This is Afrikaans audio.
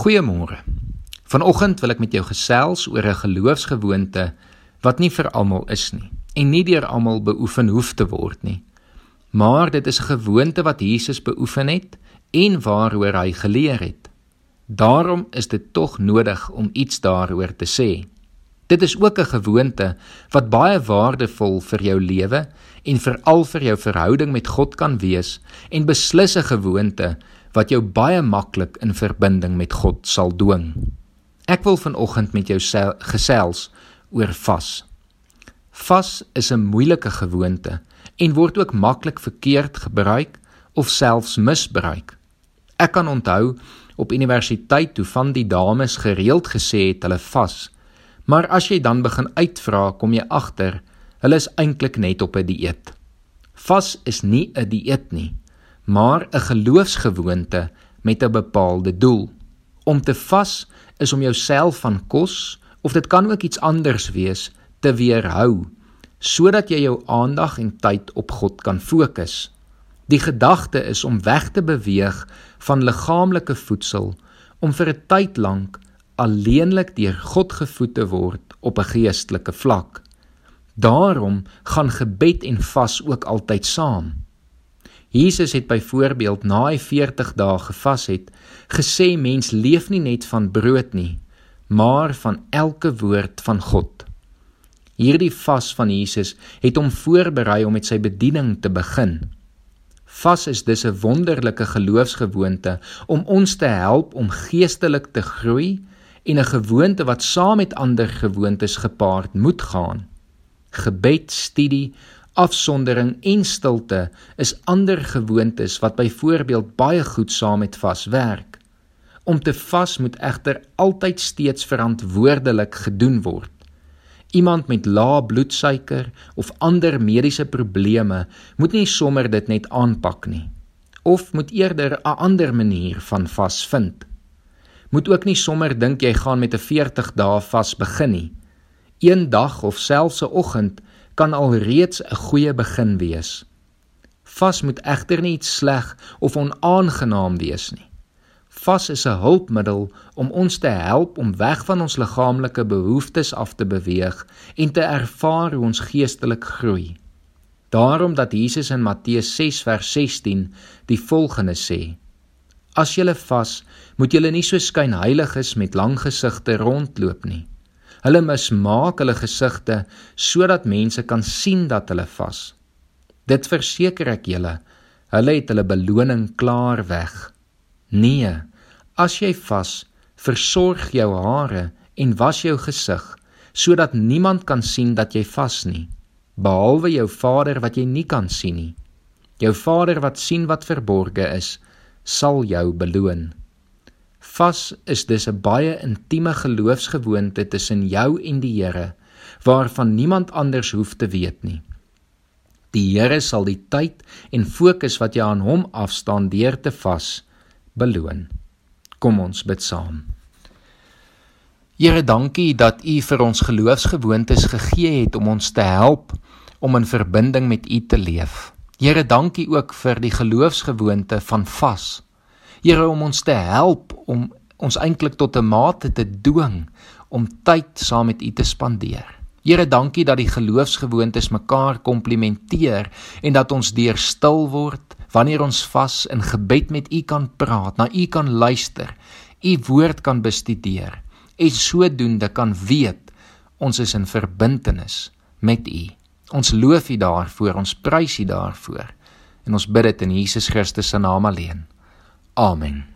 Goeiemôre. Vanoggend wil ek met jou gesels oor 'n geloofsgewoonte wat nie vir almal is nie en nie deur almal beoefen hoef te word nie. Maar dit is 'n gewoonte wat Jesus beoefen het en waaroor hy geleer het. Daarom is dit tog nodig om iets daaroor te sê. Dit is ook 'n gewoonte wat baie waardevol vir jou lewe en veral vir jou verhouding met God kan wees en beslis 'n gewoonte wat jou baie maklik in verbinding met God sal dwing. Ek wil vanoggend met jou gesels oor vas. Vas is 'n moeilike gewoonte en word ook maklik verkeerd gebruik of selfs misbruik. Ek kan onthou op universiteit toe van die dames gereeld gesê het hulle vas. Maar as jy dan begin uitvra, kom jy agter hulle is eintlik net op 'n die dieet. Vas is nie 'n die dieet nie maar 'n geloofsgewoonte met 'n bepaalde doel. Om te vas is om jouself van kos of dit kan ook iets anders wees te weerhou sodat jy jou aandag en tyd op God kan fokus. Die gedagte is om weg te beweeg van liggaamlike voedsel om vir 'n tyd lank alleenlik deur God gevoed te word op 'n geestelike vlak. Daarom gaan gebed en vas ook altyd saam. Jesus het byvoorbeeld na hy 40 dae gevas het, gesê mens leef nie net van brood nie, maar van elke woord van God. Hierdie vas van Jesus het hom voorberei om met sy bediening te begin. Vas is dus 'n wonderlike geloofsgewoonte om ons te help om geestelik te groei en 'n gewoonte wat saam met ander gewoontes gepaard moet gaan. Gebed, studie, Afsondering en stilte is ander gewoontes wat byvoorbeeld baie goed saam met vas werk. Om te vas moet egter altyd steeds verantwoordelik gedoen word. Iemand met lae bloedsuiker of ander mediese probleme moet nie sommer dit net aanpak nie of moet eerder 'n ander manier van vas vind. Moet ook nie sommer dink jy gaan met 'n 40 dae vas begin nie. Een dag of selfs 'n oggend kan alreeds 'n goeie begin wees. Vas moet egter nie iets sleg of onaangenaam wees nie. Vas is 'n hulpmiddel om ons te help om weg van ons liggaamlike behoeftes af te beweeg en te ervaar hoe ons geestelik groei. Daarom dat Jesus in Matteus 6 vers 16 die volgende sê: As julle vas, moet julle nie so skynheiliges met lang gesigte rondloop nie. Hulle mismaak hulle gesigte sodat mense kan sien dat hulle vas. Dit verseker ek julle, hulle het hulle beloning klaar weg. Nee, as jy vas, versorg jou hare en was jou gesig sodat niemand kan sien dat jy vas nie, behalwe jou Vader wat jy nie kan sien nie. Jou Vader wat sien wat verborge is, sal jou beloon. Vas is dus 'n baie intieme geloofsgewoonte tussen jou en die Here waarvan niemand anders hoef te weet nie. Die Here sal die tyd en fokus wat jy aan hom afstaan deur te vas beloon. Kom ons bid saam. Here, dankie dat U vir ons geloofsgewoontes gegee het om ons te help om in verbinding met U te leef. Here, dankie ook vir die geloofsgewoonte van vas. Here om ons te help om ons eintlik tot 'n mate te dwing om tyd saam met U te spandeer. Here, dankie dat die geloofsgewoontes mekaar komplementeer en dat ons deur stil word wanneer ons vas in gebed met U kan praat, na U kan luister, U woord kan bestudeer en sodoende kan weet ons is in verbintenis met U. Ons loof U daarvoor, ons prys U daarvoor en ons bid dit in Jesus Christus se naam alleen. Amen.